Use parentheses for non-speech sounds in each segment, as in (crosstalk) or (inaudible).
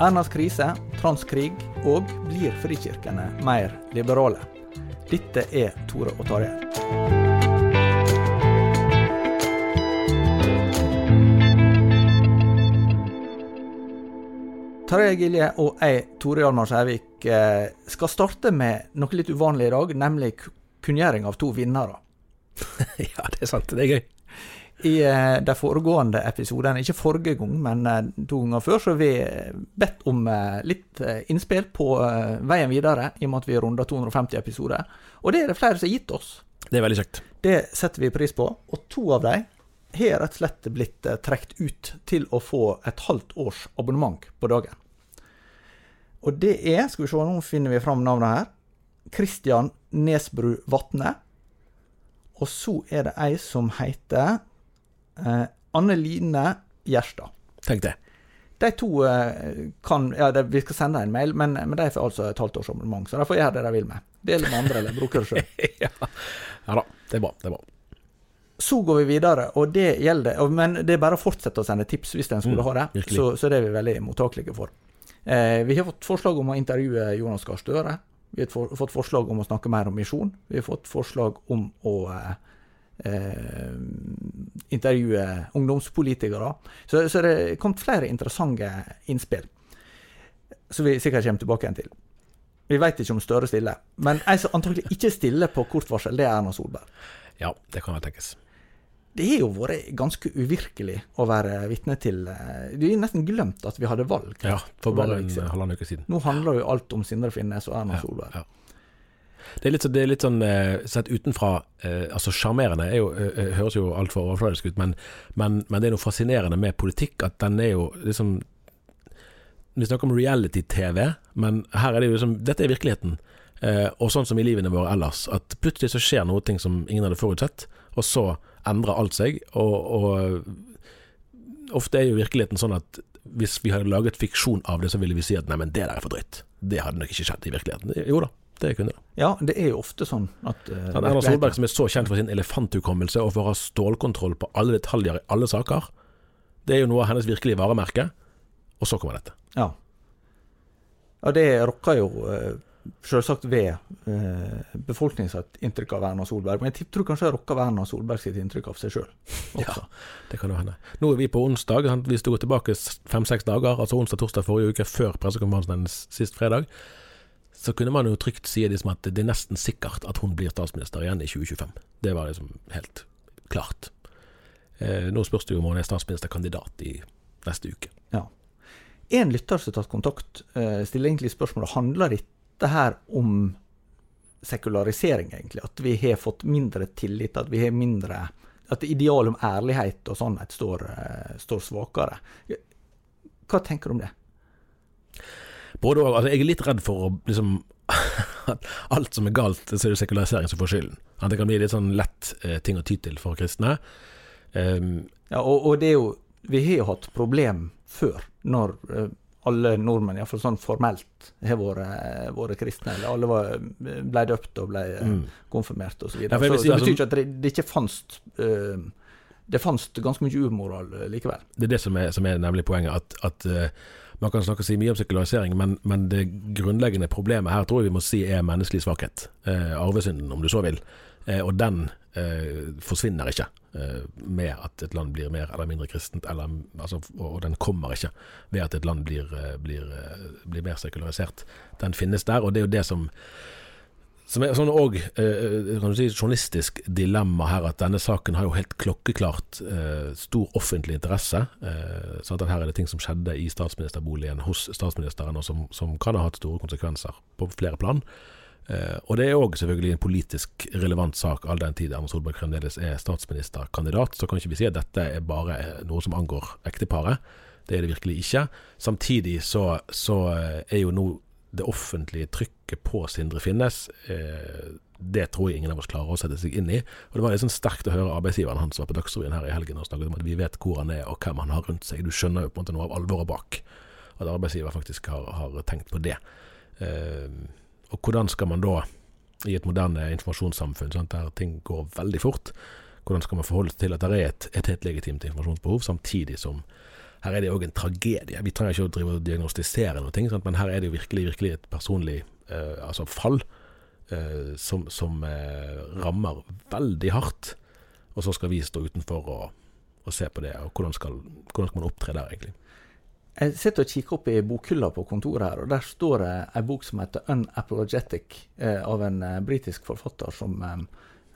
Ernas krise, transkrig og blir frikirkene mer liberale? Dette er Tore og Tarjei. Tarjei Gilje og jeg, Tore Hjalmar Skjærvik, eh, skal starte med noe litt uvanlig i dag, nemlig ku- kunngjøring av to vinnere. (laughs) ja, det er sant. Det er gøy. I eh, de foregående episodene, ikke forrige gang, men eh, to ganger før, så har vi eh, bedt om litt innspill på veien videre, i og med at vi runder 250 episoder. Og det er det flere som har gitt oss. Det er veldig kjekt. Det setter vi pris på. Og to av dem har rett og slett blitt trukket ut til å få et halvt års abonnement på dagen. Og det er, skal vi se, nå finner vi fram navnet her, Kristian Nesbru Vatne. Og så er det ei som heter eh, Anne Line Gjerstad. Tenk det. De to eh, kan Ja, de, vi skal sende en mail, men, men de får altså et halvt års abonnement, så de får gjøre det de vil med. Del med andre, eller bruke det sjøl. (laughs) ja. ja da, det er bra. Det er bra. Så går vi videre, og det gjelder og- Men det er bare å fortsette å sende tips hvis en skulle Mm, ha det. Så, så det er vi veldig mottakelige for. Eh, vi har fått forslag om å intervjue Jonas Gahr Støre. Vi har fått forslag om å snakke mer om misjon. Vi har fått forslag om å eh, eh, intervjue ungdomspolitikere. Så, så det er kommet flere interessante innspill, som vi sikkert kommer tilbake igjen til. Vi vet ikke om Støre stiller, men en som antagelig ikke stiller på kort varsel, det er Erna Solberg. Ja, det kan vel tenkes. Det har jo vært ganske uvirkelig å være vitne til eh, Du har nesten glemt at vi hadde valg. Ja, for bare en halvannen uke siden. Nå handler jo alt om Sindre Finnes og Erna Ja, Solberg. ja. Det er litt, det er litt sånn eh, sett utenfra eh, Altså sjarmerende er eh, høres jo altfor overfladisk ut, men, men, men det er noe fascinerende med politikk at den er jo liksom Vi snakker om reality-TV, men her er det jo liksom Dette er virkeligheten. Og sånn som i livene våre ellers, at plutselig så skjer noe ting som ingen hadde forutsett, og så endrer alt seg. Og, og ofte er jo virkeligheten sånn at hvis vi hadde laget fiksjon av det, så ville vi si at nei, men det der er for drøyt. Det hadde nok ikke skjedd i virkeligheten. Jo da, det kunne det. Ja, det er jo ofte sånn at uh, Sånn, Erna Solberg som er så kjent for sin elefanthukommelse og for å ha stålkontroll på alle detaljer i alle saker, det er jo noe av hennes virkelige varemerke. Og så kommer dette. Ja. ja, det rokker jo uh, selvsagt ved eh, befolkningen sitt inntrykk av Erna Solberg. Men jeg tror kanskje rokker ved Erna Solberg sitt inntrykk av seg sjøl. Ja, det kan jo hende. Nå er vi på onsdag. Hvis Vi går tilbake fem-seks dager, altså onsdag, torsdag forrige uke, før pressekonferansen hennes sist fredag. Så kunne man jo trygt si liksom at det er nesten sikkert at hun blir statsminister igjen i 2025. Det var liksom helt klart. Eh, nå spørs det jo om hun er statsministerkandidat i neste uke. Ja. En lytter som har tatt kontakt, eh, stiller egentlig spørsmålet handler dette her om sekularisering, egentlig. At vi har fått mindre tillit, at vi har mindre At idealet om ærlighet og sannhet står, eh, står svakere. Hva tenker du om det? Både og, altså Jeg er litt redd for å liksom (laughs) at alt som er galt, så er det sekularisering som får skylden. At det kan bli litt sånn lett eh, ting å ty til for kristne. Um, ja, og, og, det er jo Vi har jo hatt problem før, når eh, alle nordmenn, iallfall sånn formelt, har vært, vært kristne. Eller alle var, ble døpt og ble mm. konfirmert osv. Ja, så, så det betyr ikke at det, det ikke fantes uh, det fantes ganske mye umoral likevel. Det er det som er, som er nemlig poenget. At, at uh, man kan snakke si mye om sekularisering, men, men, det grunnleggende problemet her tror jeg vi må si er menneskelig svakhet. Eh, arvesynden, om du så vil. Eh, og den forsvinner ikke med at et land blir mer eller mindre kristent, eller, altså, og den kommer ikke ved at et land blir, blir, blir mer sekularisert. Den finnes der, og det er jo det som som er sånn òg eh, si, journalistisk dilemma her, at denne saken har jo helt klokkeklart eh, stor offentlig interesse. Eh, sånn at her er det ting som skjedde i statsministerboligen hos statsministeren, og som, som kan ha hatt store konsekvenser på flere plan. Eh, og det er òg selvfølgelig en politisk relevant sak, all den tid Erna Solberg fremdeles er statsministerkandidat. Så kan ikke vi si at dette er bare noe som angår ekteparet. Det er det virkelig ikke. Samtidig så, så eh, er jo nå det offentlige trykket på Sindre Finnes, eh, det tror jeg ingen av oss klarer å sette seg inn i. Og Det var sånn sterkt å høre arbeidsgiveren hans var på Dagsrevyen her i helgen og snakket om at vi vet hvor han er og hvem han har rundt seg. Du skjønner jo på en måte noe av alvoret bak. At arbeidsgiver faktisk har, har tenkt på det. Eh, og hvordan skal man da, i et moderne informasjonssamfunn sånn der ting går veldig fort, hvordan skal man forholde seg til at det er et, et helt legitimt informasjonsbehov, samtidig som her er det òg en tragedie. Vi trenger ikke å drive og diagnostisere noe, sant? men her er det jo virkelig, virkelig et personlig eh, altså fall eh, som, som eh, rammer veldig hardt. Og så skal vi stå utenfor og, og se på det. og hvordan skal, hvordan skal man opptre der, egentlig? Jeg sitter og kikker opp i bokhylla på kontoret her, og der står det ei bok som heter 'Unapologetic', eh, av en eh, britisk forfatter som eh,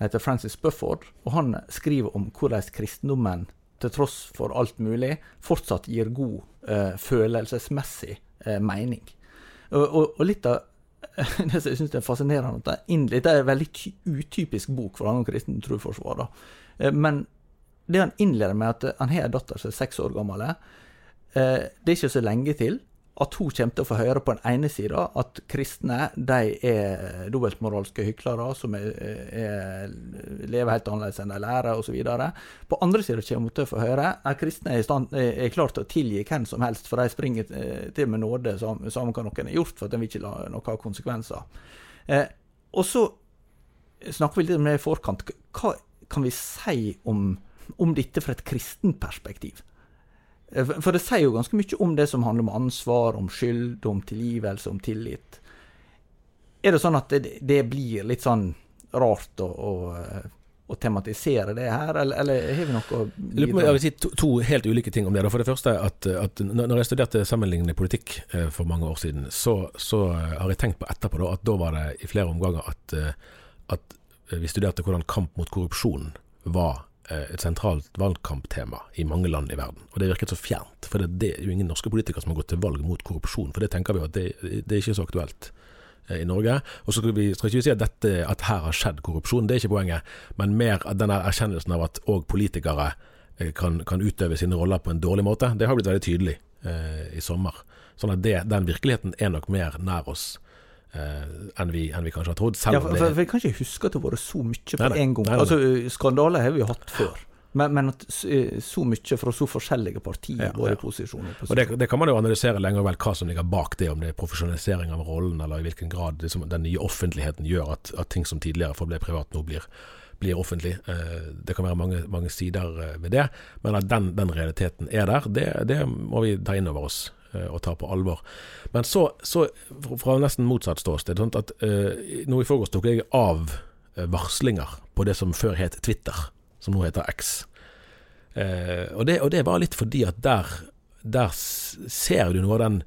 heter Francis Bufford. Og han skriver om hvordan kristendommen til tross for alt mulig, fortsatt gir god eh, følelsesmessig eh, mening. Og, og, og, litt av (laughs) det som jeg syns er fascinerende, at det er en veldig utypisk bok for han kristen troforsvar. Eh, men det han innleder med at han har en datter som er seks år gammel, eh, det er ikke så lenge til at hun kommer til å få høre på den ene sida at kristne de er dobbeltmoralske hyklere som er, er, lever helt annerledes enn de lærer, osv. På andre sida kommer hun til å få høre at kristne er, er klar til å tilgi hvem som helst, for de springer til med nåde, samme hva noen har gjort, for at de vil ikke la noe ha konsekvenser. Eh, og så snakker vi litt om det i forkant. Hva kan vi si om, om dette fra et kristent perspektiv? Eh, for det sier jo ganske mye om det som handler om ansvar, om skyld, om tilgivelse, om tillit. Er det sånn at det, det blir litt sånn rart å, å, å tematisere det her, eller, eller har vi noe å bidra Jeg vil si to, to, helt ulike ting om det. For det første, at, at når jeg studerte sammenlignende politikk eh, for mange år siden, så, så har jeg tenkt på etterpå da, at da var det i flere omganger at, eh, at vi studerte hvordan kamp mot korrupsjon var Eh, et sentralt valgkamptema i mange land i verden. Og det virket så fjernt. For det, det, er jo ingen norske politikere som har gått til valg mot korrupsjon. For det tenker vi at det, det er ikke så aktuelt eh, i Norge. Og så skal vi skal ikke si at, dette, at her har skjedd korrupsjon, det er ikke poenget. Men mer denne erkjennelsen av at òg politikere eh, kan, kan, utøve sine roller på en dårlig måte. Det har blitt veldig tydelig eh, i sommer. Sånn at det, den virkeligheten er nok mer nær oss enn, vi, enn, vi, kanskje har trodd. ja, for, for, for, Jeg kan ikke huske at det har vært så mye på én gang. Nei, nei. Altså, Skandaler har vi hatt før. Men, men at så mye fra så forskjellige partier, ja, ja. posisjon og det, det, kan man jo analysere lenge og vel hva som ligger bak det, om det er profesjonalisering av rollen, eller i hvilken grad liksom, den nye offentligheten gjør at, at, ting som tidligere forble privat, nå blir, blir offentlig. Eh, det kan være mange, mange, sider eh, ved det, men at den, den realiteten er der, det, det må vi ta inn over oss og ta på alvor. Men så, så fra nesten motsatt ståsted, sånn at uh, nå i forgårs tok jeg av uh, varslinger på det som før het Twitter, som nå heter X. Uh, og, det, og, det, var litt fordi at der, der ser du noe av den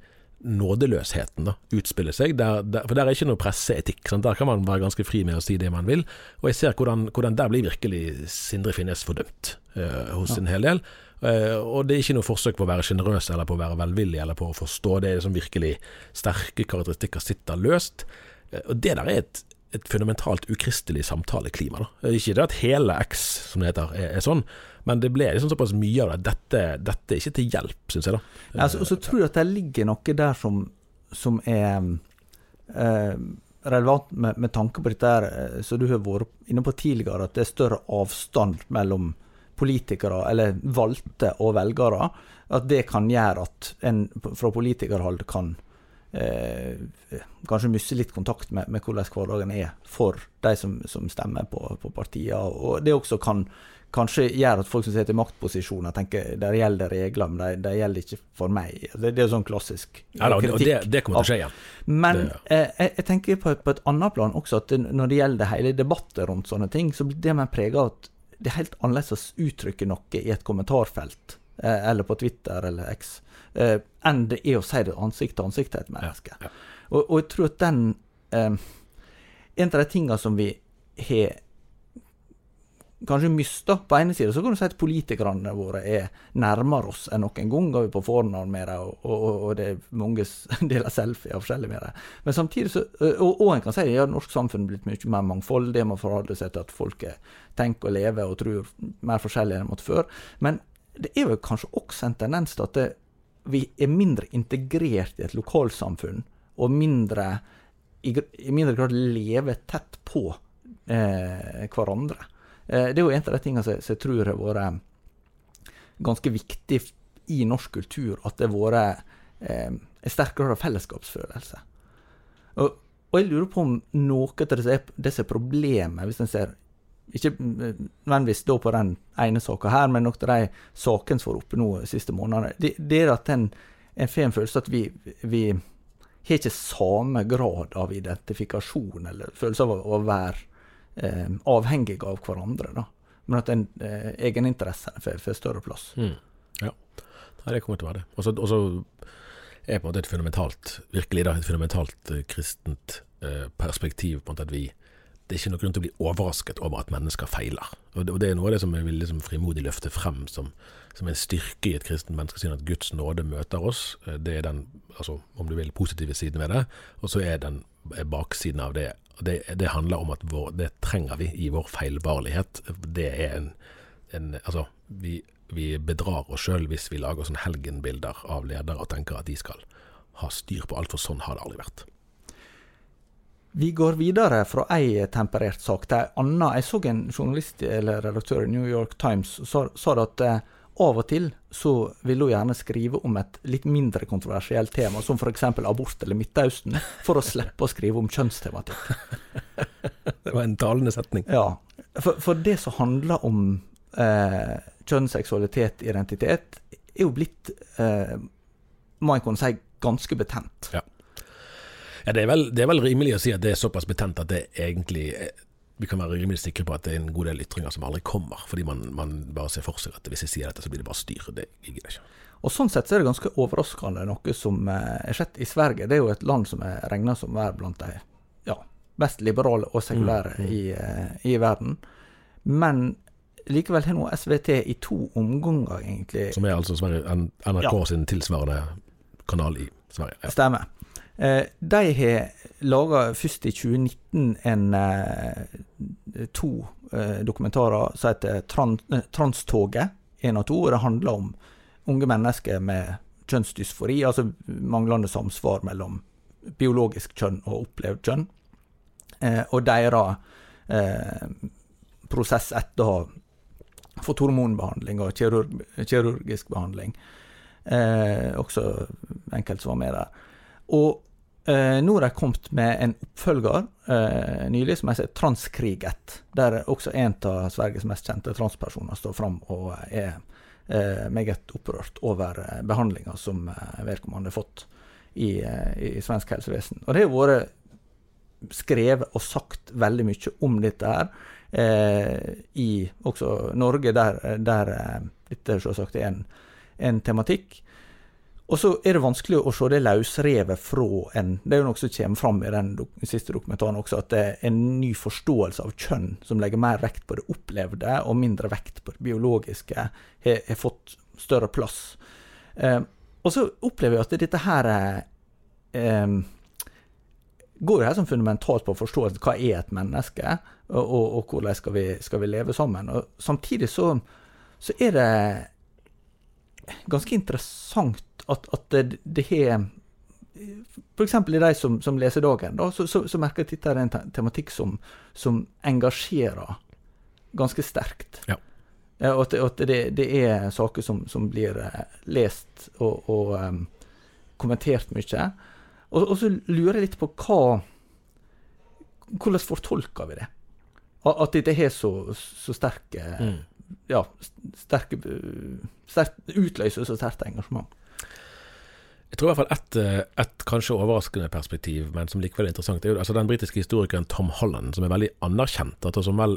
nådeløsheten da, utspille seg. Der, der, for der er ikke noe presseetikk. Sant? Der kan man være ganske fri med å si det man vil. Og jeg ser hvordan, hvordan der blir virkelig Sindre Finnes fordømt uh, hos ja. en hel del. Uh, og det er ikke noe forsøk på å være sjenerøs eller på å være velvillig eller på å forstå. Det som virkelig sterke karakteristikker sitter løst. Uh, og det der er et, et fundamentalt ukristelig samtaleklima. Da. Ikke det at hele X, som det heter, er, er sånn, men det ble liksom såpass mye av det. Dette, dette er ikke til hjelp, syns jeg. da. Ja, altså, og så tror jeg at det ligger noe der som som er eh, relevant med, med, tanke på dette her, eh, som du har vært inne på tidligere, at det er større avstand mellom politikere, eller valgte og velgere. At det kan gjøre at en fra politikerhold kan eh, kanskje miste litt kontakt med, med, hvordan hverdagen er for de som, som stemmer på, på partiene. Og det også kan kanskje gjør at folk som sitter i maktposisjoner, tenker det gjelder regler, men de, de gjelder ikke for meg. Det, det er sånn klassisk ja, da, kritikk. Det, det, kommer til å skje igjen. Men eh, jeg, jeg, tenker på, på, et annet plan også, at når det gjelder hele debatter rundt sånne ting, så blir det man preget av at det er helt annerledes å uttrykke noe i et kommentarfelt, eh, eller på Twitter eller X, eh, enn det er å si det ansikt til ansikt til et menneske. Ja, ja. Og, og, jeg tror at den eh, En av de tingene som vi har kanskje mista. På ene sida så kan du si at politikerne våre er nærmere oss enn noen gang. Går vi på fornavn med dem, og, og, og, det er mange (laughs) deler selfier forskjellig med dem. Men samtidig så Og, og en kan si at ja, norsk samfunn er blitt mye mer mangfoldig. Man forholder seg til at folk tenker og lever og tror mer forskjellig enn måtte før. Men det er vel kanskje også en tendens til at det, vi er mindre integrert i et lokalsamfunn, og mindre i, i mindre grad lever tett på eh, hverandre. Eh, det er jo en av de tingene som jeg tror har vært ganske viktig i norsk kultur, at det har vært eh, en sterkere fellesskapsfølelse. Og, og, jeg lurer på om noe av disse, er problemene, hvis en ser ikke nødvendigvis da på den ene saka her, men noen av de sakene som har vært oppe nå de siste månedene, det, det er at en, en får en følelse at vi, vi har ikke samme grad av identifikasjon eller følelse av å være eh, avhengige av hverandre. da. Men at en eh, egeninteresse får, større plass. Mm. Ja, det kommer til å være det. Og så er på en måte et fundamentalt, virkelig da, et fundamentalt eh, kristent eh, perspektiv på en måte at vi det er ikke noen grunn til å bli overrasket over at mennesker feiler. Og det, er noe av det som jeg vil liksom frimodig løfte frem som, som en styrke i et kristent menneskesyn, at Guds nåde møter oss. Eh, det er den, altså, om du vil, positive siden ved det. Og så er den baksiden av det det, det, handler om at vår, det trenger vi i vår feilbarlighet. Det er en, en Altså, vi, vi, bedrar oss sjøl hvis vi lager sånne helgenbilder av ledere og tenker at de skal ha styr på alt, for sånn har det aldri vært. Vi går videre fra ei temperert sak til ei anna. Jeg så en journalist eller redaktør i New York Times sa, at eh, av og til så vil hun gjerne skrive om et litt mindre kontroversielt tema, som f.eks. abort eller Midtøsten, for å slippe å skrive om kjønnstematikk. (laughs) det var en talende setning. Ja. For, for det som handler om eh, kjønn, seksualitet, identitet, er jo blitt, eh, må en kunne si, ganske betent. Ja. Ja, det, er vel, det, er vel, rimelig å si at det er såpass betent at det egentlig vi kan være rimelig sikre på at det er en god del ytringer som aldri kommer, fordi man, man bare ser for seg at hvis jeg sier dette, så blir det bare styr. Det gidder jeg ikke. Og Sånn sett så er det ganske overraskende noe som eh, er skjedd i Sverige. Det er jo et land som er regna som å være blant de ja, mest liberale og sekulære mm, mm. I, uh, i, verden. Men likevel har nå SVT i to omganger, egentlig Som er altså Sverige, NRK ja. sin tilsvarende kanal i Sverige. Ja. Stemmer. Eh, de har laga først i 2019 en eh, to eh, dokumentarer som heter Transtoget 1 og 2. og Det handler om unge mennesker med kjønnsdysfori, altså manglende samsvar mellom biologisk kjønn og opplevd kjønn, og deres prosess etter å ha fått hormonbehandling og kirurg, kirurgisk behandling. Eh, også enkelte som var med der. Og eh, nå har de kommet med en oppfølger eh, nylig som heter Transkriget, der også en av Sveriges mest kjente transpersoner står fram og er eh, meget opprørt over eh, behandlinga som eh, vedkommende har fått i, eh, i, svensk helsevesen. Og det har vært skrevet og sagt veldig mye om dette her. I også Norge, der, der dette selvsagt er en, en tematikk. Og så er det vanskelig å se det løsrevet fra en Det er jo noe som kommer fram i den siste dokumentaren også, at det er en ny forståelse av kjønn som legger mer vekt på det opplevde og mindre vekt på det biologiske, har, fått større plass. Eh, og så opplever jeg at dette her eh, går jo her som fundamentalt på å forstå hva er et menneske, og, og, og hvordan skal vi, skal vi, leve sammen. Og Samtidig så, så er det ganske interessant at, at det, det har F.eks. i de som, som leser Dagen, da, så, så, så merker jeg at dette er en te tematikk som, som engasjerer ganske sterkt. Ja. Og at, det- at det, det er saker som, som blir eh, lest og, og um, kommentert mye. Og, og så lurer jeg litt på hva Hvordan fortolker vi det? At dette har så, så sterke Mm. Ja, sterke sterk, Utløser så sterkt engasjement. Jeg tror i hvert fall ett eh, et kanskje overraskende perspektiv, men som likevel er interessant, er jo altså den britiske historikeren Tom Holland, som er veldig anerkjent. At, som vel,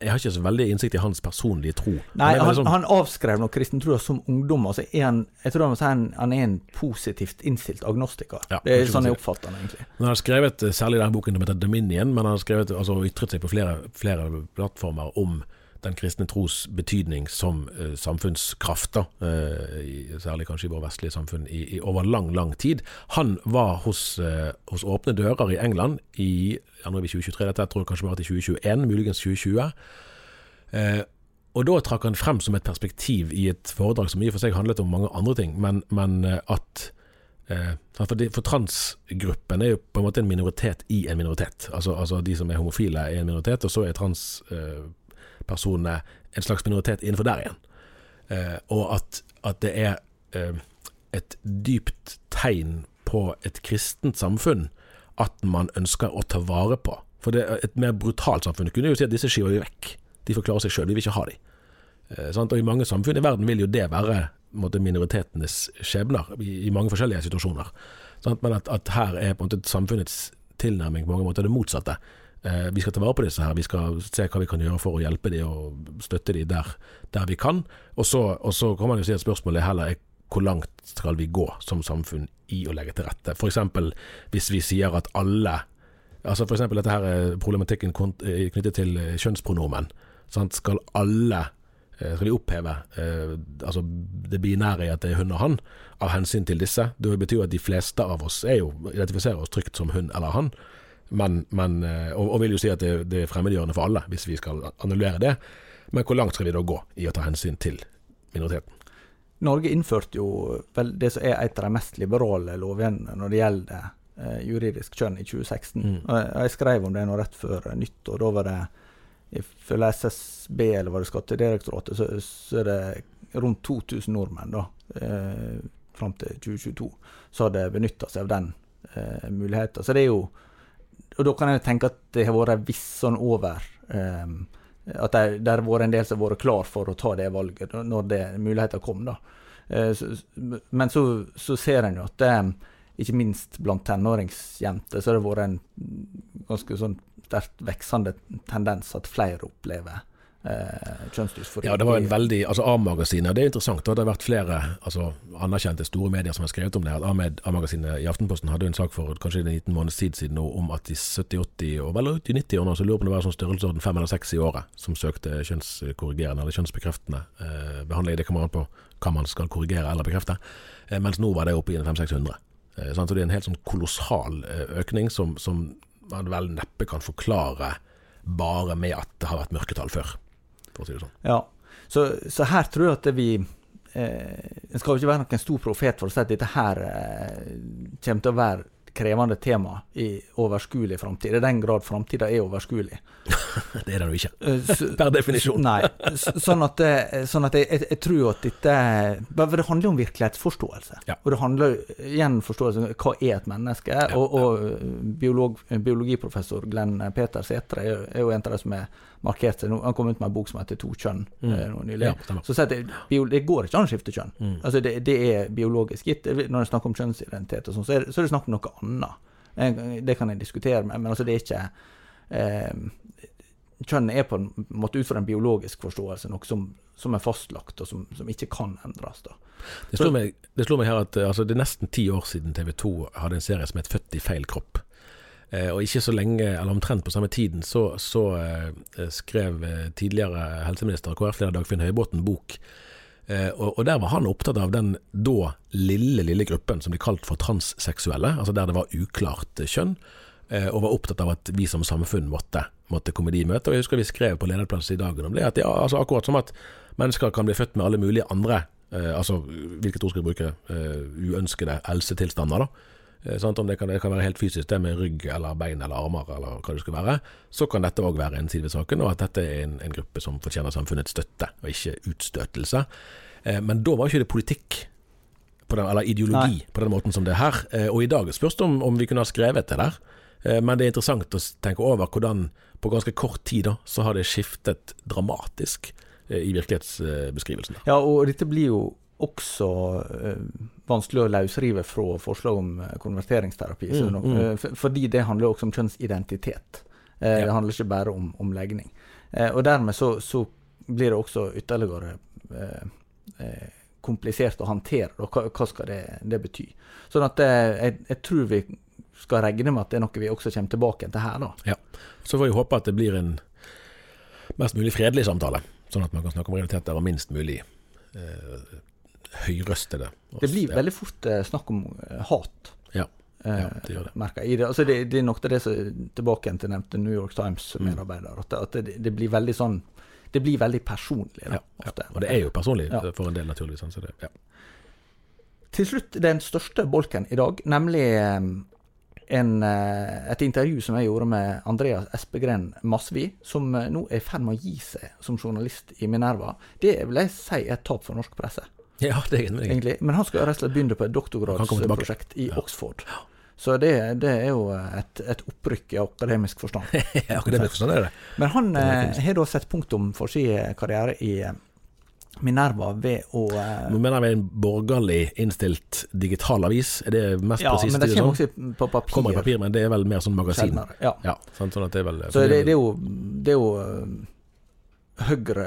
jeg har ikke så veldig innsikt i hans personlige tro. Nei, han, liksom... han avskrev nok kristentroa som ungdom. Altså en, jeg tror han, han er en positivt innstilt agnostiker. Ja, det er sånn jeg oppfatter han egentlig. Han har skrevet, eh, særlig denne boken som heter Dominion, men han har skrevet, altså, ytret seg på flere, flere plattformer om den kristne tros betydning som eh, samfunnskraft, da, eh, særlig kanskje i våre vestlige samfunn, i, i, over lang, lang tid. Han var hos, eh, hos Åpne dører i England i ja, nå er vi 2023, dette tror jeg kanskje var til 2021, muligens 2020. Eh, og da trakk han frem som et perspektiv i et foredrag som i og for seg handlet om mange andre ting, men, men eh, at eh, for, de, for transgruppen er jo på en måte en minoritet i en minoritet. Altså, altså de som er homofile er en minoritet, og så er transpersonene en slags minoritet innenfor der igjen. Eh, og at, at det er eh, et dypt tegn på et kristent samfunn at man ønsker å ta vare på. For det et mer brutalt samfunn kunne jo si at disse skyver vi vekk. De får klare seg sjøl, vi vil ikke ha dem. Eh. Og I mange samfunn i verden vil jo det være måte, minoritetenes skjebner, i, i mange forskjellige situasjoner. Sant? Men at, at her er på en måte samfunnets tilnærming på mange måter det motsatte. Eh, vi skal ta vare på disse her, vi skal se hva vi kan gjøre for å hjelpe dem og støtte dem der, der vi kan. Og så, og så kan man jo si at spørsmålet heller er hvor langt skal vi gå som samfunn i å legge til rette. F.eks. hvis vi sier at alle Altså eksempel dette her er problematikken eh, knyttet til eh, kjønnspronomen. Sant? Skal alle eh, Skal vi oppheve eh, altså det binære i at det er hun og han, av hensyn til disse? Det betyr jo at de fleste av oss er jo identifiserer oss trygt som hun eller han, men, men, eh, og, og vil jo si at det, det er fremmedgjørende for alle, hvis vi skal annullere det. Men hvor langt skal vi da gå i å ta hensyn til minoriteten? Norge innførte jo vel det som er et av de mest liberale lovene når det gjelder eh, juridisk kjønn i 2016. Mm. Og jeg, jeg skrev om det nå rett før nyttår. Da var det ifølge SSB eller var det Skattedirektoratet, så, så er det rundt 2000 nordmenn da, eh, fram til 2022 som hadde benytta seg av den eh, muligheten. Så det er jo Og da kan jeg tenke at det har vært en viss sånn over um, At det, det har vært en del som har vært klar for å ta det valget når det muligheten kom. da. Uh, så, men så, så ser en jo at det, ikke minst blant tenåringsjenter, så har det vært en ganske sånn sterkt veksende tendens at flere opplever eh, kjønnsdysfori. Ja, det var en veldig Altså A-magasinet, det er interessant. Det har vært flere altså, anerkjente store medier som har skrevet om det. Ahmed- A-magasinet i Aftenposten hadde en sak for kanskje en liten måneds tid siden om at i 70-80 og vel ut i 90-årene så lurer på om det var sånn størrelsesorden fem eller seks i året som søkte kjønnskorrigerende eller kjønnsbekreftende eh, behandling. Det kommer an på hva man skal korrigere eller bekrefte. Eh, mens nå var det oppe i 500-600. Eh. Så det er en helt sånn kolossal eh, økning som, som man vel neppe kan forklare bare med at det har vært mørketall før, for å si det sånn. Ja, så, så her tror jeg at vi eh, En skal jo ikke være noen stor profet for å si at dette her eh, kommer til å være krevende tema i overskuelig framtid. I den grad framtida er overskuelig. (laughs) Det er det jo ikke. Eh, (laughs) Per definisjon. Nei. Sånn at, sånn at jeg, jeg, jeg tror at dette for Det handler om virkelighetsforståelse. Ja. Og det handler igjen forståelse om hva er et menneske. og og biolog, biologiprofessor Glenn Peter Sætre er, jo- er jo en av de som er markert seg. Han kom ut med en bok som heter 'To kjønn' Mm. eh, nylig. Ja, så det, det går ikke an å skifte kjønn. Mm. Altså det, det er biologisk gitt. Når en snakker om kjønnsidentitet, og sånn, så, er så er det snakk om noe annet. Det kan jeg diskutere med, men altså det er ikke eh, Kjønnet er på en måte ut fra en biologisk forståelse noe som, som er fastlagt, og som, som ikke kan endres. da. Det slo meg, det meg her at eh, altså, det er nesten ti år siden TV 2 hadde en serie som het 'Født i feil kropp'. Eh, og ikke så lenge, eller omtrent på samme tiden, så, så eh, skrev eh, tidligere helseminister KrF-leder Dagfinn Høybråten bok. Og, og der var han opptatt av den da lille, lille gruppen som ble kalt for transseksuelle, altså der det var uklart kjønn. Og var opptatt av at vi som samfunn måtte, måtte komme de i møte. Og jeg husker vi skrev på lederplass i dagen om det, at ja, altså akkurat som at mennesker kan bli født med alle mulige andre, altså hvilket ord skal vi bruke, uønskede helsetilstander, da. Eh, sant? Om det kan, det kan være helt fysisk, det med rygg eller bein eller armer eller hva det skulle være. Så kan dette òg være en side ved saken, og at dette er en, en gruppe som fortjener samfunnets støtte, og ikke utstøtelse. Eh, men da var ikke det politikk. På den, eller ideologi Nei. på den måten som det er her. Eh, og i dag spørs det om, om vi kunne ha skrevet det der. Eh, men det er interessant å tenke over hvordan på ganske kort tid da, så har det skiftet dramatisk eh, i virkelighetsbeskrivelsen. da. Ja, og dette blir jo også eh, vanskelig å løsrive fra forslag om eh, konverteringsterapi. Mm, mm. eh, fordi det handler også om kjønnsidentitet. Ja. Det handler ikke bare om, om legning. Og dermed så, så blir det også ytterligere komplisert å håndtere. Og hva, hva skal det, det bety? Sånn at jeg, jeg tror vi skal regne med at det er noe vi også kommer tilbake til her. da. Så får vi håpe at det blir en mest mulig fredelig samtale, sånn at man kan snakke om realiteter og minst mulig eh, høyrøstede. Det blir veldig fort eh, snakk om eh, hat. Ja. eh, Ja, det gjør det. i det. Altså det, det er nok det som tilbake til nevnte New York Times-medarbeider. At, det, at det, det blir veldig sånn Det blir veldig personlig. Da, Ja, ja. Og det er jo personlig for en del, naturligvis. sånn, Så det, ja. Til slutt den største bolken i dag, nemlig eh, en, eh, et intervju som jeg gjorde med Andreas Espegren Masvi, som eh, nå er i ferd med å gi seg som journalist i Minerva. Det vil jeg si er et tap for norsk presse. Ja, det er med egentlig. Men han skal rett og slett begynne på et doktorgradsprosjekt i Ja. Oxford. Så det, det er jo et, et opprykk i akademisk forstand. (laughs) Ja, akademisk forstand er det. Men han er eh, har da sett punktum for sin karriere i eh, Minerva ved å eh, Nå mener med en borgerlig innstilt digital avis. Er det mest Ja, presist? men det kommer sånn? også på papir. Kommer i papir, men det er vel mer sånn magasin. sjeldnere. Ja. Ja, sånn, sånn det er vel Så det, det er jo, det er jo eh, Høyre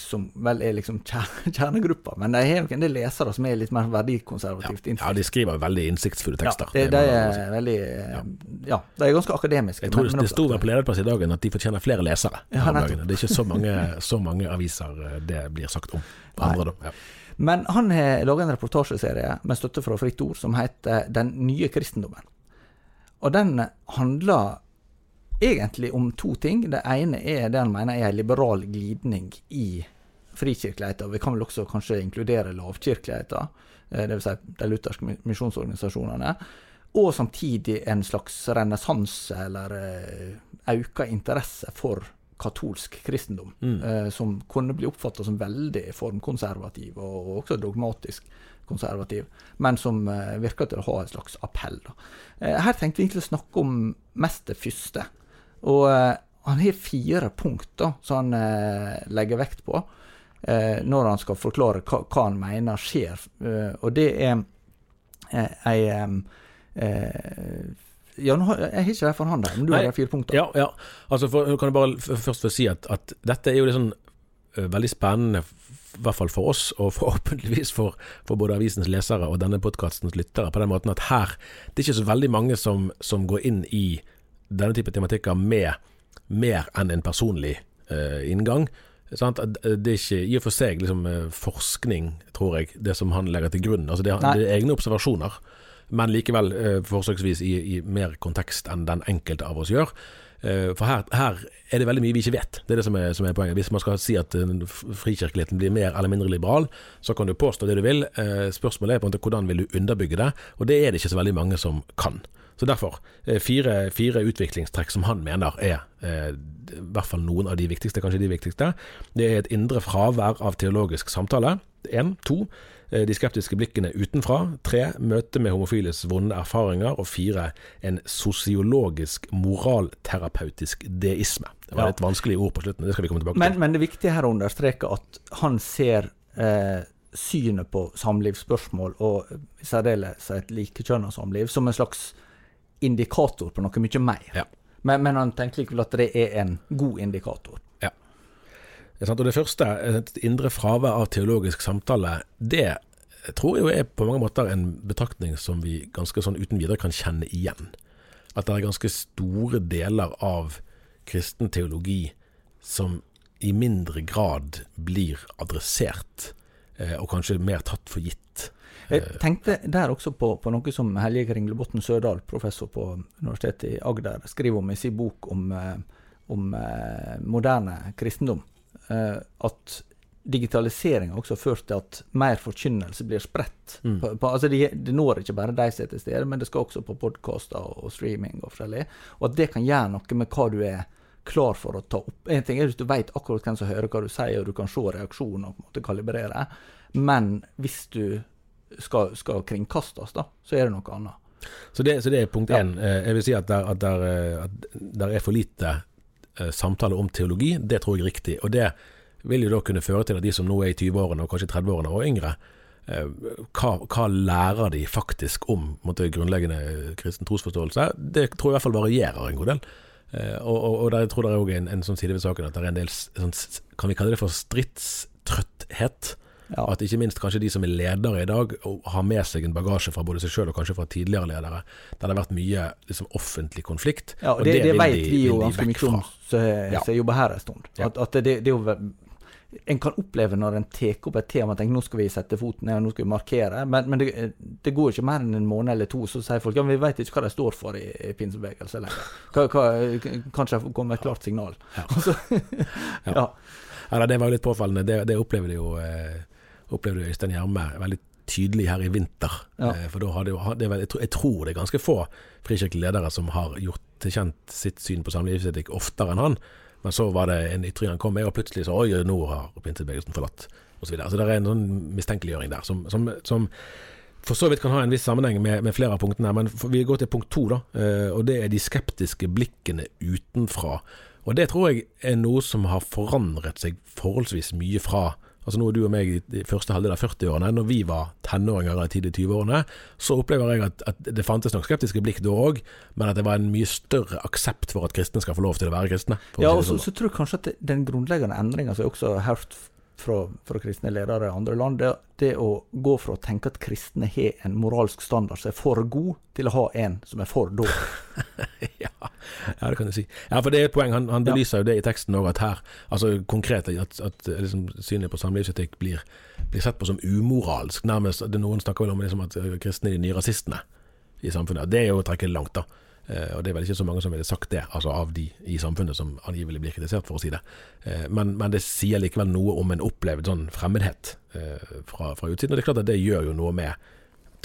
som vel er liksom kjer- (laughs) kjernegruppa, men de har en del lesere som er litt mer verdikonservativt ja, de skriver veldig innsiktsfulle tekster. Ja, det, de er veldig ja. Ja, de er ganske akademiske. Jeg tror men- det, men det sto vel på lederplass i dagen at de fortjener flere lesere. Ja. Det er ikke så mange, (laughs) så mange aviser eh, det blir sagt om. Andre. Ja. Men han har laga en reportasjeserie med støtte fra Fritt Ord som heter Den nye kristendommen. Og den handler egentlig om to ting. Det ene er det han mener er en liberal glidning i frikirkeligheten. Vi kan vel også kanskje inkludere lavkirkeligheten, eh, dvs. Si de lutherske misjonsorganisasjonene. Og samtidig en slags renessanse eller eh, auka interesse for katolsk kristendom, Mm. eh, som kunne bli oppfatta som veldig formkonservativ og, og også dogmatisk konservativ, men som virker til å ha en slags appell. Her tenkte vi egentlig å snakke om mest det første. Og eh, han har fire punkt da, som han eh, legger vekt på eh, når han skal forklare hva, han mener skjer. Og det er ei Ja, nå har, jeg har ikke det for hånda, men du Nei, har de fire punktene. Ja, ja. Altså, for, kan jeg bare først få si at, at dette er jo litt sånn veldig spennende, i hvert fall for oss, og forhåpentligvis for, for både avisens lesere og denne podkastens lyttere, på den måten at her Det er ikke så veldig mange som, som går inn i denne type tematikker med mer enn en personlig uh, inngang. Sant? Det er ikke i og for seg liksom, forskning, tror jeg, det som han legger til grunn. Altså, det, det er egne observasjoner men likevel uh, forsøksvis i, i mer kontekst enn den enkelte av oss gjør. Eh, for her, her er det veldig mye vi ikke vet. Det er det som er, som er poenget. Hvis man skal si at eh, frikirkeligheten blir mer eller mindre liberal, så kan du påstå det du vil. Eh, spørsmålet er på en måte hvordan vil du underbygge det, og det er det ikke så veldig mange som kan. Så derfor fire, fire utviklingstrekk som han mener er eh, i hvert fall noen av de viktigste, kanskje de viktigste. Det er et indre fravær av teologisk samtale. Én. To. Eh, De skeptiske blikkene utenfra. Tre. Møte med homofiles vonde erfaringer. Og fire. En sosiologisk moralterapeutisk deisme. Det var Ja. et vanskelig ord på slutten, det skal vi komme tilbake Men, til. men det viktige her å understreke at han ser eh, synet på samlivsspørsmål, og i særdeleshet likekjønna samliv, som en slags indikator på noe mye mer. Ja. Men, men han tenker likevel at det er en god indikator. Sant? Og det første, et indre fravær av teologisk samtale, det tror jeg jo er på mange måter en betraktning som vi ganske sånn uten videre kan kjenne igjen. At det er ganske store deler av kristen teologi som i mindre grad blir adressert, eh, og kanskje mer tatt for gitt. Jeg tenkte der også på, på noe som Helge Kringlebotn Sørdal, professor på Universitetet i Agder, skriver om i sin bok om, eh, om eh, moderne kristendom. Eh, at også har ført til at mer forkynnelse blir spredt. Mm. På, på, altså det, de når ikke bare de som er til stede, men det skal også på podkaster og, og streaming og forskjellig. Og at det kan gjøre noe med hva du er klar for å ta opp. En ting er hvis du vet akkurat hvem som hører hva du sier, og du kan se reaksjonen og på en måte kalibrere. Men hvis du skal, skal kringkastes, da, så er det noe annet. Så det, så det er punkt én. Ja. Jeg vil si at der, at der, eh, at der er for lite eh, samtale om teologi. Det tror jeg er riktig. Og det vil jo da kunne føre til at de som nå er i 20-årene og kanskje 30-årene og yngre, eh, hva, hva lærer de faktisk om måtte, grunnleggende kristen trosforståelse? Det tror jeg i hvert fall varierer en god del. Eh, Og, og, og der, jeg tror det er òg en, en sånn side ved saken at det er en del sånn, Kan vi kalle det for stridstrøtthet? Ja. At ikke minst kanskje de som er ledere i dag, og har med seg en bagasje fra både seg sjøl og kanskje fra tidligere ledere, der det har vært mye liksom, offentlig konflikt. Ja, og det, det, det vet de- vi jo ganske mye om som har her en stund. Ja. At, at det, det er jo En kan oppleve når en tar opp et tema og tenker nå skal vi sette foten ned, nå skal vi markere, men, men det, det går ikke mer enn en måned eller to, så sier folk ja, men vi vet ikke hva de står for i, i pinsebevegelsen lenger. Kanskje det kommer et klart signal. Ja. (laughs) så, ja. Ja, ja. det var jo litt påfallende. Det, det de jo eh, opplevde Øystein Gjerme veldig tydelig her i vinter. Ja. Eh, for da hadde jo det vel, jeg, tror, jeg tror det er ganske få frikirkelige ledere som har gjort til kjent sitt syn på samlivsetikk oftere enn han. Men så var det en ytring han kom med, og plutselig så Oi, nå har pinsebevegelsen forlatt, Og Så, videre. så det er en sånn mistenkeliggjøring der som, som, som for så vidt kan ha en viss sammenheng med, med flere av punktene. Men vi går til punkt to, da. eh, Og det er de skeptiske blikkene utenfra. Og det tror jeg er noe som har forandret seg forholdsvis mye fra Altså Nå er du og meg i første halvdel av 40-årene. Når vi var tenåringer eller tidlig 20-årene, så opplever jeg at, at det fantes nok skeptiske blikk da òg, men at det var en mye større aksept for at kristne skal få lov til å være kristne. Ja, og så, sånn. så tror jeg kanskje at den grunnleggende endringa som jeg også har hørt fra, fra kristne ledere i andre land, det, det å gå fra å tenke at kristne har en moralsk standard som er for god, til å ha en som er for dårlig. (laughs) (laughs) det kan jeg si. Ja, for det er et poeng. Han, han belyser jo det i teksten òg, at her Altså konkret at, at liksom, synet på samlivsetikk blir, blir sett på som umoralsk. Nærmest det Noen snakker vel om liksom, at kristne er de nye rasistene i samfunnet. Det er jo å trekke det langt, da. Uh, og det er vel ikke så mange som ville sagt det, altså av de i samfunnet som angivelig blir kritisert, for å si det. Uh, men, men det sier likevel noe om en opplevd sånn fremmedhet uh, fra, fra utsiden. Og det er klart at det gjør jo noe med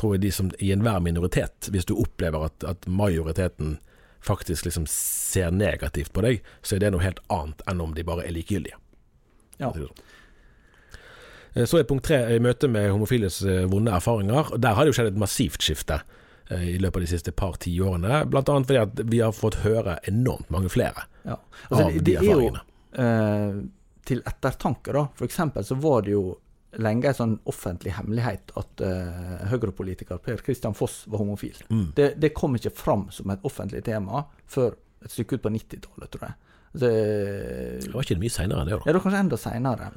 tror jeg de som i enhver minoritet, hvis du opplever at, at majoriteten faktisk liksom ser negativt på deg, så er det noe helt annet enn om de bare er likegyldige. Ja. Eh, Så er punkt tre i møte med homofiles eh, vonde erfaringer. Der har det jo skjedd et massivt skifte eh, i løpet av de siste par tiårene. Annet fordi at vi har fått høre enormt mange flere Ja. Altså, av det, de det er jo erfaringene. eh, til ettertanke, da. For eksempel så var det jo lenge en sånn offentlig hemmelighet at uh, Høyre-politiker Per Christian Foss var homofil. Mm. Det, det kom ikke fram som et offentlig tema før et stykke ut på 90-tallet, tror jeg. Det, Det var ikke mye seinere det, ja, da. det var kanskje enda seinere.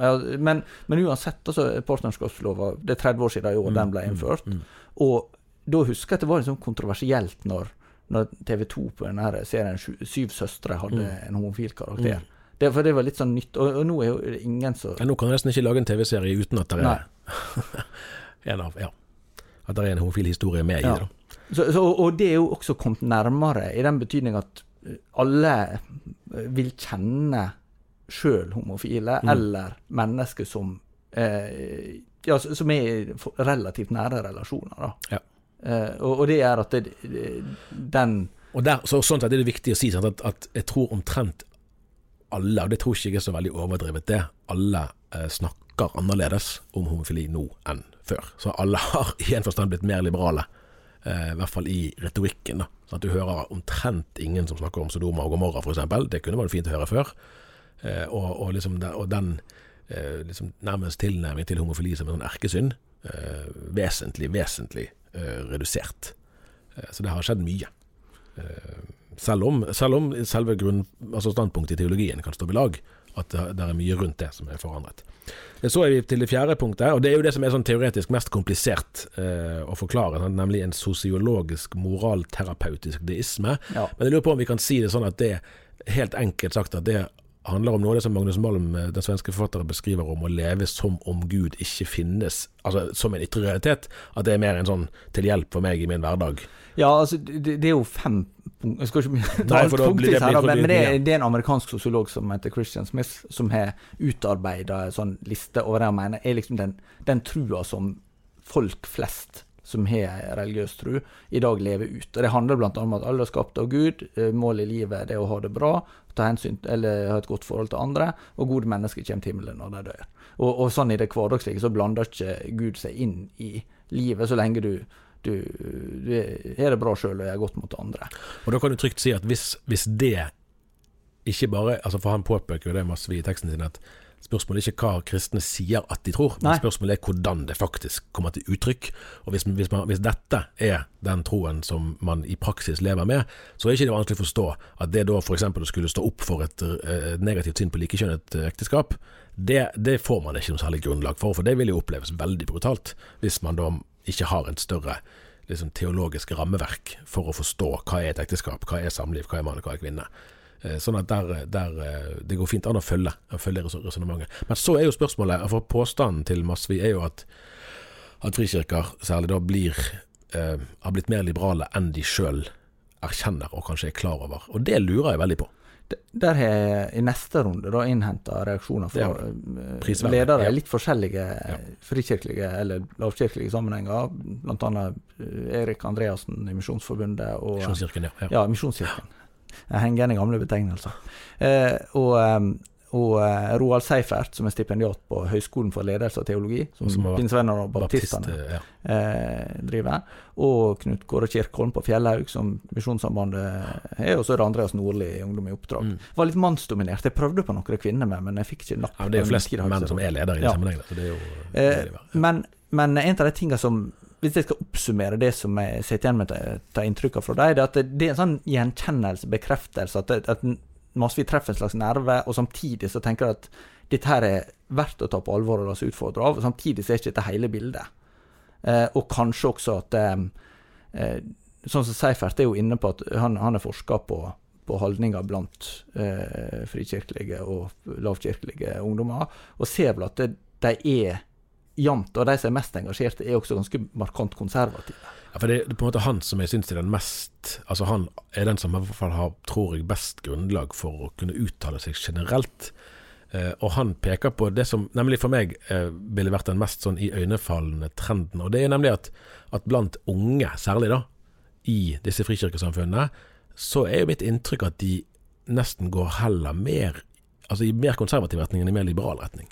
Men, men uansett, altså, partnerskapslova Det er 30 år siden i år den ble innført. Mm. Og da husker jeg at det var liksom kontroversielt når, når TV 2 på denne serien Syv søstre hadde Mm. en homofil karakter. Det, for det var litt sånn nytt. Og, og nå er jo ingen som Ja, nå kan jeg nesten ikke lage en TV-serie uten at det er (laughs) en av, ja, at det er en homofil historie med i det. så, så, Og det er jo også kommet nærmere, i den betydning at eh, alle eh, vil kjenne sjøl homofile, Mm. eller mennesker som eh, ja, som er i relativt nære relasjoner. da. Ja. Eh, og, og det gjør at det, den Og der, så, sånn sett er det viktig å si at, at jeg tror omtrent alle, og det tror ikke jeg er så veldig overdrevet det, alle eh, snakker annerledes om homofili nå enn før. Så alle har i en forstand blitt mer liberale, eh, i hvert fall i retorikken. da. Sånn at du hører omtrent ingen som snakker om Sodoma og Gomorra f.eks. Det kunne vært fint å høre før. Eh, og, og, liksom det, og den eh, liksom nærmest tilnærming til homofili som en sånn erkesynd, eh, vesentlig, vesentlig eh, redusert. Så det har skjedd mye. Eh, selv om, selv om selve grunn, altså standpunktet i teologien kan stå ved lag, at det, er mye rundt det som er forandret. Så er vi til det fjerde punktet, og det er jo det som er sånn teoretisk mest komplisert eh, å forklare, sånn, nemlig en sosiologisk, moralterapeutisk deisme. Ja. Men jeg lurer på om vi kan si det sånn at det, helt enkelt sagt, at det handler om noe som Magnus Malm, eh, den svenske forfatteren, beskriver om å leve som om Gud ikke finnes, altså som en ytre realitet. At det er mer en sånn til hjelp for meg i min hverdag. Ja, altså det, det er jo fem Jeg skal ikke ta alt punktvis her, men, det, er- det er en amerikansk sosiolog som heter Christian Smith, som har utarbeida en sånn liste over det han mener er liksom den, den trua som folk flest som har religiøs tru, i dag lever ut. Og Det handler annet om at alle er skapt av Gud, eh, målet i livet er å ha det bra, ta hensyn, eller ha et godt forhold til andre, og gode mennesker kommer til himmelen når de dør. Og, og sånn i det hverdagslige så blander ikke Gud seg inn i livet, så lenge du du, du er det bra sjøl og gjør godt mot andre. Og da kan du trygt si at hvis, hvis det ikke bare altså For han påpeker jo det masse i teksten sin, at spørsmålet er ikke hva kristne sier at de tror, men Nei. spørsmålet er hvordan det faktisk kommer til uttrykk. Og hvis, hvis, man, hvis dette er den troen som man i praksis lever med, så er ikke det vanskelig å forstå at det da f.eks. å skulle stå opp for et, et negativt syn på likekjønnet eh, ekteskap, det, det får man ikke noe særlig grunnlag for, for det vil jo oppleves veldig brutalt hvis man da ikke har en større liksom, teologisk rammeverk for å forstå hva er et ekteskap, hva er samliv, hva er mann og hva er kvinne. Eh, Sånn at der, der eh, Det går fint an å følge, følge resonnementet. Men så er jo spørsmålet, for påstanden til Masvi er jo at, at frikirker særlig da blir eh, har blitt mer liberale enn de sjøl erkjenner og kanskje er klar over. Og det lurer jeg veldig på. Der har jeg i neste runde da innhenta reaksjoner fra eh, ledere ja. i litt forskjellige frikirkelige eller lavkirkelige sammenhenger, bl.a. Erik Andreassen i Misjonsforbundet og Misjonskirken, ja. ja. Ja, Misjonskirken. Jeg henger igjen i gamle betegnelser. Eh, og eh, og eh, Roald Seifert, som er stipendiat på Høgskolen for ledelse og teologi, som, Som pinsevenner og Baptist, baptistene eh, ja. eh, driver. Og Knut Kåre Kirkholm på Fjellhaug, som Misjonssambandet er. Og så er det Andreas Nordli i Ungdom i oppdrag. Mm. Var litt mannsdominert. Jeg prøvde på noen kvinner med, men jeg fikk ikke napp. ja, Det er jo flest menn som er ledere i Ja. sammenhengen. Eh, men, men en av de tingene som Hvis jeg skal oppsummere det som jeg sitter igjen med å ta inntrykk av fra deg, det er at det, det er en sånn gjenkjennelse, bekreftelse, at, at Masvi treffer en slags nerve, og samtidig så tenker jeg at dette her er verdt å ta på alvor og la seg utfordre av. og Samtidig så er ikke dette hele bildet. Eh, og kanskje også at eh, eh, Sånn som Seifert er jo inne på at han, han er forska på, på holdninger blant eh, frikirkelige og lavkirkelige ungdommer, og ser vel at de er jevnt, og de som er mest engasjerte, er også ganske markant konservative. For det er på en måte han som jeg syns er den mest Altså Han er den som i hvert fall har, tror jeg, best grunnlag for å kunne uttale seg generelt. Eh, og han peker på det som nemlig for meg eh, ville vært den mest sånn iøynefallende trenden. Og det er nemlig at, at blant unge, særlig da, i disse frikirkesamfunnene, så er jo mitt inntrykk at de nesten går heller mer Altså i mer konservativ retning enn i mer liberal retning.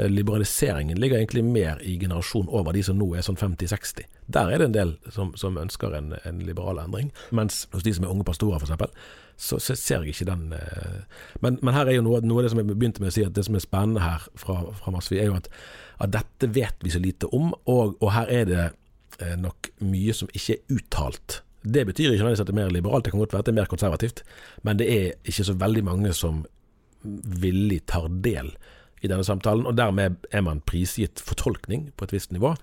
Eh, Liberaliseringen ligger egentlig mer i generasjon over de som nå er sånn 50-60. Der er det en del som, som ønsker en, en liberal endring. Mens hos de som er unge pastorer, f.eks., så, så ser jeg ikke den eh, men, men her er jo noe, noe av det som jeg begynte med å si, at det som er spennende her fra, fra Masvi, er jo at, at dette vet vi så lite om, og, og her er det eh, nok mye som ikke er uttalt. Det betyr ikke nødvendigvis at det er mer liberalt, det kan godt være at det er mer konservativt, men det er ikke så veldig mange som villig tar del i denne samtalen, og dermed er man prisgitt fortolkning på et visst nivå.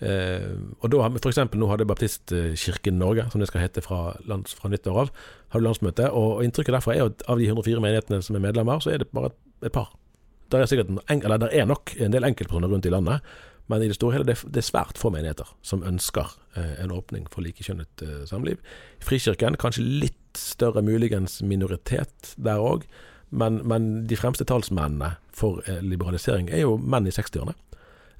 Eh, og da har vi eksempel, Nå hadde Baptistkirken Norge, som det skal hete fra, lands, fra nyttår av, hadde landsmøte, og inntrykket derfra er at av de 104 menighetene som er medlemmer, så er det bare et, et par. Der er, en- eller der er nok en del enkeltpersoner rundt i landet, men i det store og hele det, det er svært få menigheter som ønsker eh, en åpning for likekjønnet eh, samliv. Frikirken kanskje litt større muligens minoritet der òg, men, men de fremste talsmennene for eh, liberalisering er jo menn i 60-årene.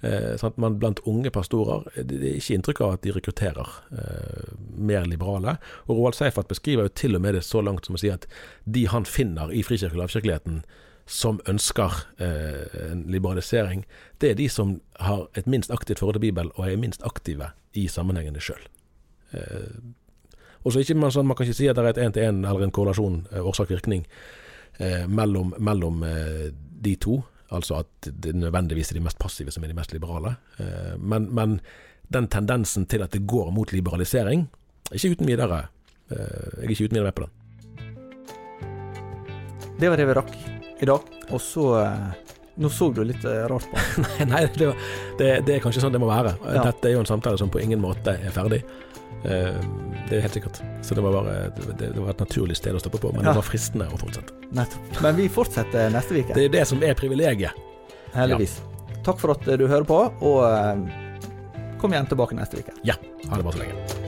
Eh, men blant unge pastorer eh, Det er ikke inntrykk av at de rekrutterer eh, mer liberale. Og Roald Seifert beskriver jo til og med det så langt som å si at de han finner i frikirke- og lavkirkeligheten som ønsker eh, en liberalisering, det er de som har et minst aktivt forhold til Bibelen og er minst aktive i sammenhengene sjøl. Eh, og så ikke man, sånn, man kan ikke si at det er et én-til-én eller en korrelasjon, eh, årsak-virkning, mellom, mellom eh, de to. Altså at det nødvendigvis er de mest passive som er de mest liberale. Eh, men, men den tendensen til at det går mot liberalisering, er ikke uten videre. Eh, jeg er ikke uten videre med på den. Det var det vi rakk i dag. Og så eh, Nå så du litt eh, rart på meg. (laughs) Nei, det, var- det, det er kanskje sånn det må være. Ja. Dette er jo en samtale som på ingen måte er ferdig. Eh, det er helt sikkert. Så det var bare det, det var et naturlig sted å stoppe på, men Ja. det var fristende å fortsette. Nettopp. Men vi fortsetter neste uke. Det er det som er privilegiet. Heldigvis. Takk for at du hører på, og eh, kom igjen tilbake neste uke. Ja. Ha det bra så lenge.